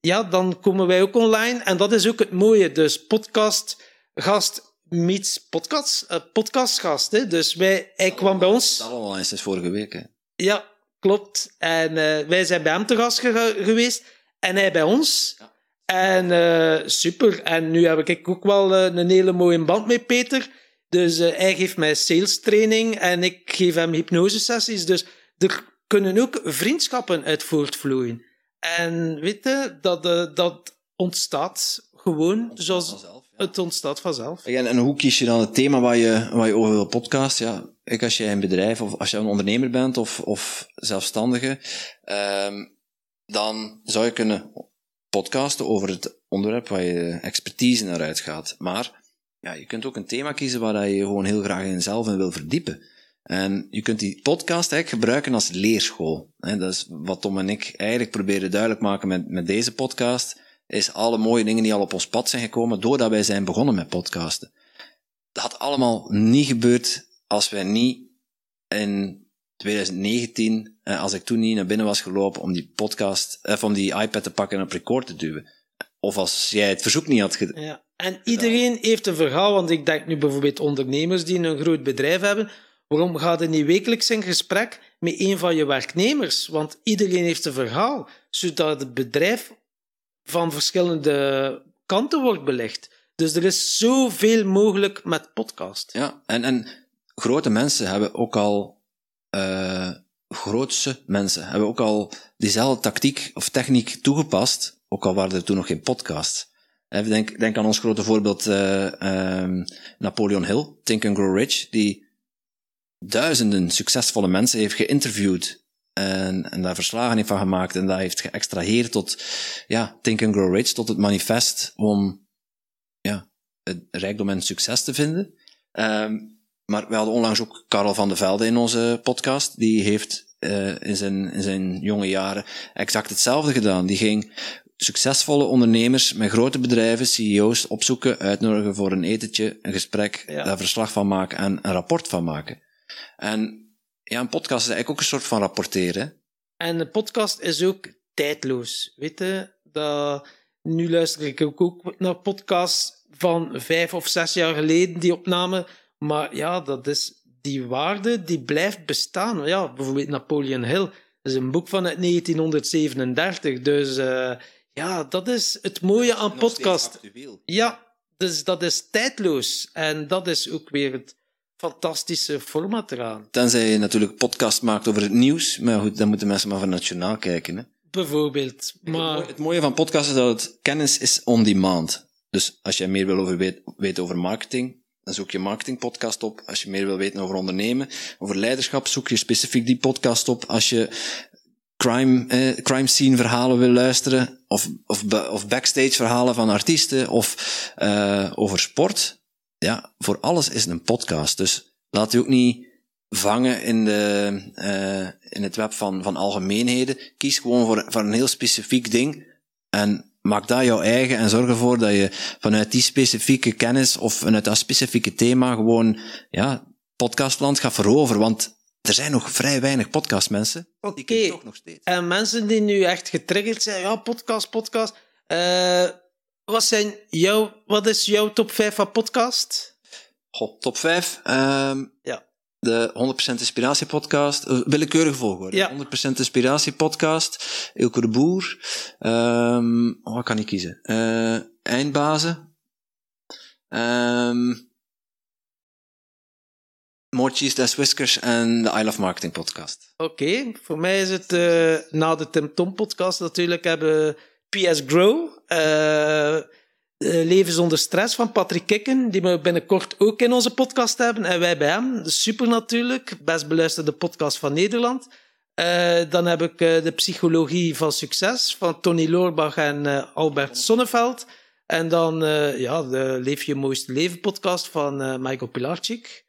ja, dan komen wij ook online. En dat is ook het mooie. Dus podcast, gast meets podcast, eh, podcastgast. Hè. Dus wij, hij kwam bij ons.
Dat al eens sinds vorige week. Hè.
Ja, klopt. En eh, wij zijn bij hem te gast ge- geweest en hij bij ons.
Ja.
En eh, super. En nu heb ik ook wel eh, een hele mooie band met Peter. Dus eh, hij geeft mij sales training en ik geef hem hypnosesessies. Dus er kunnen ook vriendschappen uit voortvloeien. En weet je, dat, dat ontstaat gewoon zoals
Vanzelf, ja.
het ontstaat vanzelf.
En, en hoe kies je dan het thema waar je, waar je over wil podcasten? Ja, ik als jij een bedrijf of als je een ondernemer bent of, of zelfstandige, ehm, dan zou je kunnen podcasten over het onderwerp waar je expertise naar uitgaat. Maar ja, je kunt ook een thema kiezen waar je gewoon heel graag in zelf in wil verdiepen. En je kunt die podcast eigenlijk gebruiken als leerschool. Dat is wat Tom en ik eigenlijk proberen duidelijk maken met, met deze podcast. Is alle mooie dingen die al op ons pad zijn gekomen doordat wij zijn begonnen met podcasten. Dat had allemaal niet gebeurd als wij niet in 2019, eh, als ik toen niet naar binnen was gelopen om die podcast, of om die iPad te pakken en op record te duwen. Of als jij het verzoek niet had gedaan.
Ja. En iedereen heeft een verhaal, want ik denk nu bijvoorbeeld ondernemers die een groot bedrijf hebben. Waarom gaat er niet wekelijks in gesprek met een van je werknemers? Want iedereen heeft een verhaal, zodat het bedrijf van verschillende kanten wordt belicht. Dus er is zoveel mogelijk met podcast.
Ja, en, en grote mensen hebben ook al, uh, grootse mensen hebben ook al diezelfde tactiek of techniek toegepast, ook al waren er toen nog geen podcasts. Denk, denk aan ons grote voorbeeld uh, um, Napoleon Hill, Think and Grow Rich, die duizenden succesvolle mensen heeft geïnterviewd en, en daar verslagen heeft van gemaakt en dat heeft geëxtraheerd tot ja, Think and Grow Rich, tot het manifest om ja, het rijkdom en succes te vinden. Um, maar we hadden onlangs ook Karel van de Velde in onze podcast. Die heeft uh, in, zijn, in zijn jonge jaren exact hetzelfde gedaan. Die ging succesvolle ondernemers met grote bedrijven, CEO's, opzoeken, uitnodigen voor een etentje, een gesprek, ja. daar verslag van maken en een rapport van maken. En ja, een podcast is eigenlijk ook een soort van rapporteren.
En een podcast is ook tijdloos. Weet je, dat, nu luister ik ook naar podcasts van vijf of zes jaar geleden, die opnamen. Maar ja, dat is die waarde die blijft bestaan. Ja, bijvoorbeeld Napoleon Hill. Dat is een boek van 1937. Dus uh, ja, dat is het mooie aan podcast. Ja, dus dat is tijdloos. En dat is ook weer het fantastische format eraan.
Tenzij je natuurlijk podcast maakt over het nieuws. Maar goed, dan moeten mensen maar van nationaal kijken. Hè?
Bijvoorbeeld. Maar...
Het, mooie, van podcast is dat het kennis is on demand. Dus als je meer wil over weet, weten over marketing, dan zoek je marketingpodcast op. Als je meer wil weten over ondernemen, over leiderschap, zoek je specifiek die podcast op. Als je crime, eh, crime scene verhalen wil luisteren, of, of, of backstage verhalen van artiesten, of uh, over sport. Ja, voor alles is een podcast. Dus laat je ook niet vangen in, de, uh, in het web van, van algemeenheden. Kies gewoon voor, voor een heel specifiek ding. En maak dat jouw eigen en zorg ervoor dat je vanuit die specifieke kennis of vanuit dat specifieke thema gewoon, ja, podcastland gaat veroveren. Want er zijn nog vrij weinig podcastmensen.
Oké. Okay. toch nog steeds. En mensen die nu echt getriggerd zijn, ja, podcast, podcast. Uh, wat, zijn jouw, wat is jouw top 5 van podcast?
Goh, top 5? Um, ehm,
ja.
De 100% Inspiratie podcast. Uh, willekeurig volgorde.
Ja.
100% Inspiratie podcast. Ilko de Boer. Um, wat kan ik kiezen? Uh, eindbazen. Um, More Cheese Less Whiskers en de I Love Marketing podcast.
Oké, okay. voor mij is het uh, na de Tim Tom podcast natuurlijk hebben PS Grow, uh, Leven zonder stress van Patrick Kikken, die we binnenkort ook in onze podcast hebben. En wij bij hem, super natuurlijk, best beluisterde podcast van Nederland. Uh, dan heb ik de Psychologie van Succes van Tony Loorbach en Albert Sonneveld. En dan ja, de Leef je mooiste leven podcast van Michael Pilarczyk.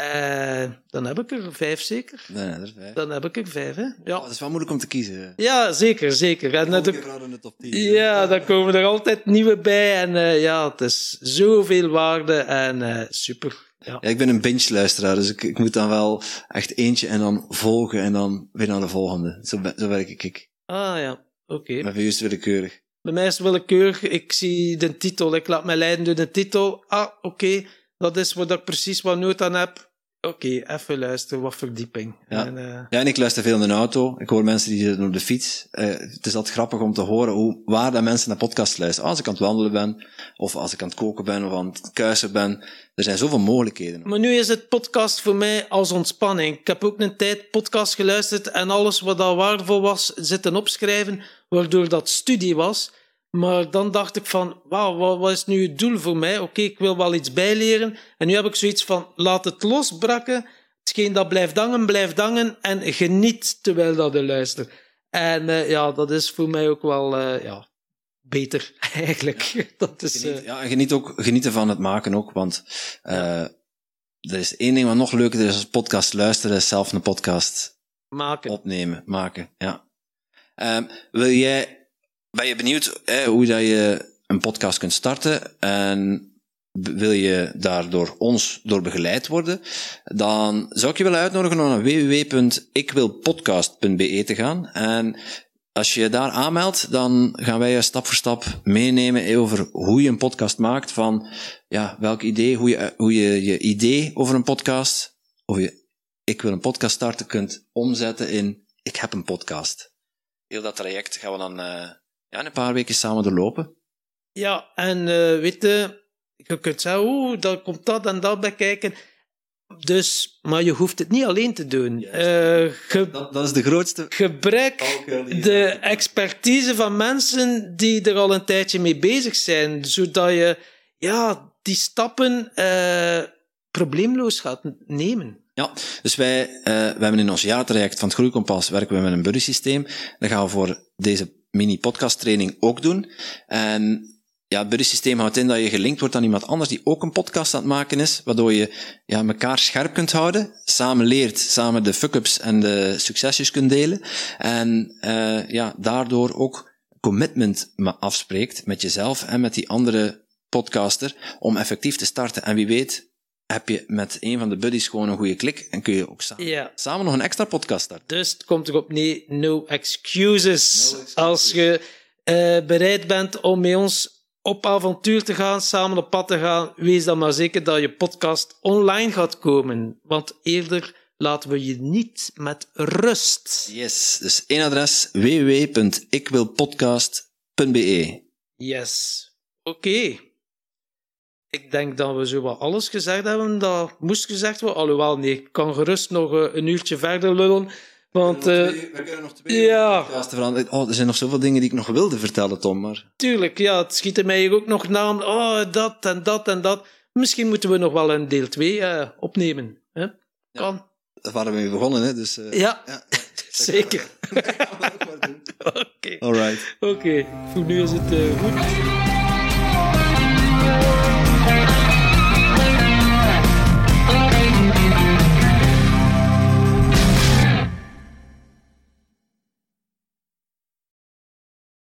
Uh, dan heb ik er vijf zeker.
Nee, er vijf.
Dan heb ik er vijf, hè. Ja.
Oh, dat is wel moeilijk om te kiezen.
Ja, zeker, zeker. En
in de top 10.
Ja, dan komen er altijd nieuwe bij. En uh, ja, het is zoveel waarde en uh, super. Ja.
ja. ik ben een binge-luisteraar, dus ik, ik moet dan wel echt eentje en dan volgen en dan weer naar de volgende. Zo, zo werk ik.
Ah ja, oké. Okay.
Maar voor jou is het willekeurig.
Bij mij is het willekeurig. Ik zie de titel, ik laat mij leiden door de titel. Ah, oké, okay. dat is wat ik precies wat nood aan heb Oké, okay, even luisteren, wat verdieping.
Ja. En, uh... ja, en ik luister veel in de auto. Ik hoor mensen die zitten op de fiets. Uh, het is altijd grappig om te horen hoe, waar dat mensen naar podcasts luisteren. Als ik aan het wandelen ben, of als ik aan het koken ben, of aan het kuisen ben. Er zijn zoveel mogelijkheden.
Maar nu is het podcast voor mij als ontspanning. Ik heb ook een tijd podcast geluisterd en alles wat daar waardevol was, zitten opschrijven, waardoor dat studie was. Maar dan dacht ik van, wauw, wat, is nu het doel voor mij? Oké, ik wil wel iets bijleren. En nu heb ik zoiets van, laat het losbrakken. Hetgeen dat blijft hangen, blijft hangen. En geniet terwijl dat je luistert. En eh, ja, dat is voor mij ook wel eh, ja, beter, eigenlijk. Dat is,
Geniet,
eh,
ja, geniet, ook, genieten van het maken ook, want er is één ding wat nog leuker is als podcast luisteren, is zelf een podcast
maken.
opnemen, maken. Ja. Ehm, wil jij, ben je benieuwd hè, hoe dat je een podcast kunt starten en wil je daar door ons door begeleid worden, dan zou ik je willen uitnodigen om naar www.ikwilpodcast.be te gaan. En als je daar aanmeldt, dan gaan wij je stap voor stap meenemen over hoe je een podcast maakt, van ja, welk idee, hoe je, hoe je je idee over een podcast, of je ik wil een podcast starten, kunt omzetten in ik heb een podcast. Heel dat traject gaan we dan eh, ja, een paar weken samen doorlopen.
Ja, en eh weet je, je kunt zeggen, oeh, dan komt dat en dat bij kijken. Dus, maar je hoeft het niet alleen te doen. Eh, ge-
Dat, dat is de grootste
gebruik de expertise van mensen die er al een tijdje mee bezig zijn, zodat je ja, die stappen eh, probleemloos gaat nemen.
Ja, dus wij, eh, we hebben in ons jaartraject van het Groeikompas werken we met een buddy systeem. Dat gaan we voor deze mini-podcast training ook doen. En ja, het buddy systeem houdt in dat je gelinkt wordt aan iemand anders die ook een podcast aan het maken is, waardoor je ja, elkaar scherp kunt houden, samen leert, samen de fuck-ups en de succesjes kunt delen. En eh, ja, daardoor ook commitment afspreekt met jezelf en met die andere podcaster om effectief te starten. En wie weet heb je met een van de buddies gewoon een goede klik en kun je ook samen, samen nog een extra podcast starten.
Dus het komt erop neer, no excuses.
No excuses.
Als je eh, bereid bent om met ons op avontuur te gaan, samen op pad te gaan, wees dan maar zeker dat je podcast online gaat komen. Want eerder laten we je niet met rust.
Yes, dus één adres www.ikwilpodcast.be.
Yes. Oké. Ik denk dat we zo wat alles gezegd hebben dat moest gezegd worden. Alhoewel, nee, ik kan gerust nog eh, een uurtje verder lullen. Want, eh,
we kunnen nog twee
ja.
Oh, er zijn nog zoveel dingen die ik nog wilde vertellen, Tom, maar...
tuurlijk, ja, het schiet er mij hier ook nog na. om, Oh, dat en dat en dat. Misschien moeten we nog wel een deel 2 opnemen. Hè? Kan.
Daar waren we mee begonnen, hè, dus... eh,
Ja,
ja.
zeker.
We.
Oké,
Alright.
Oké. voor nu is het eh, goed.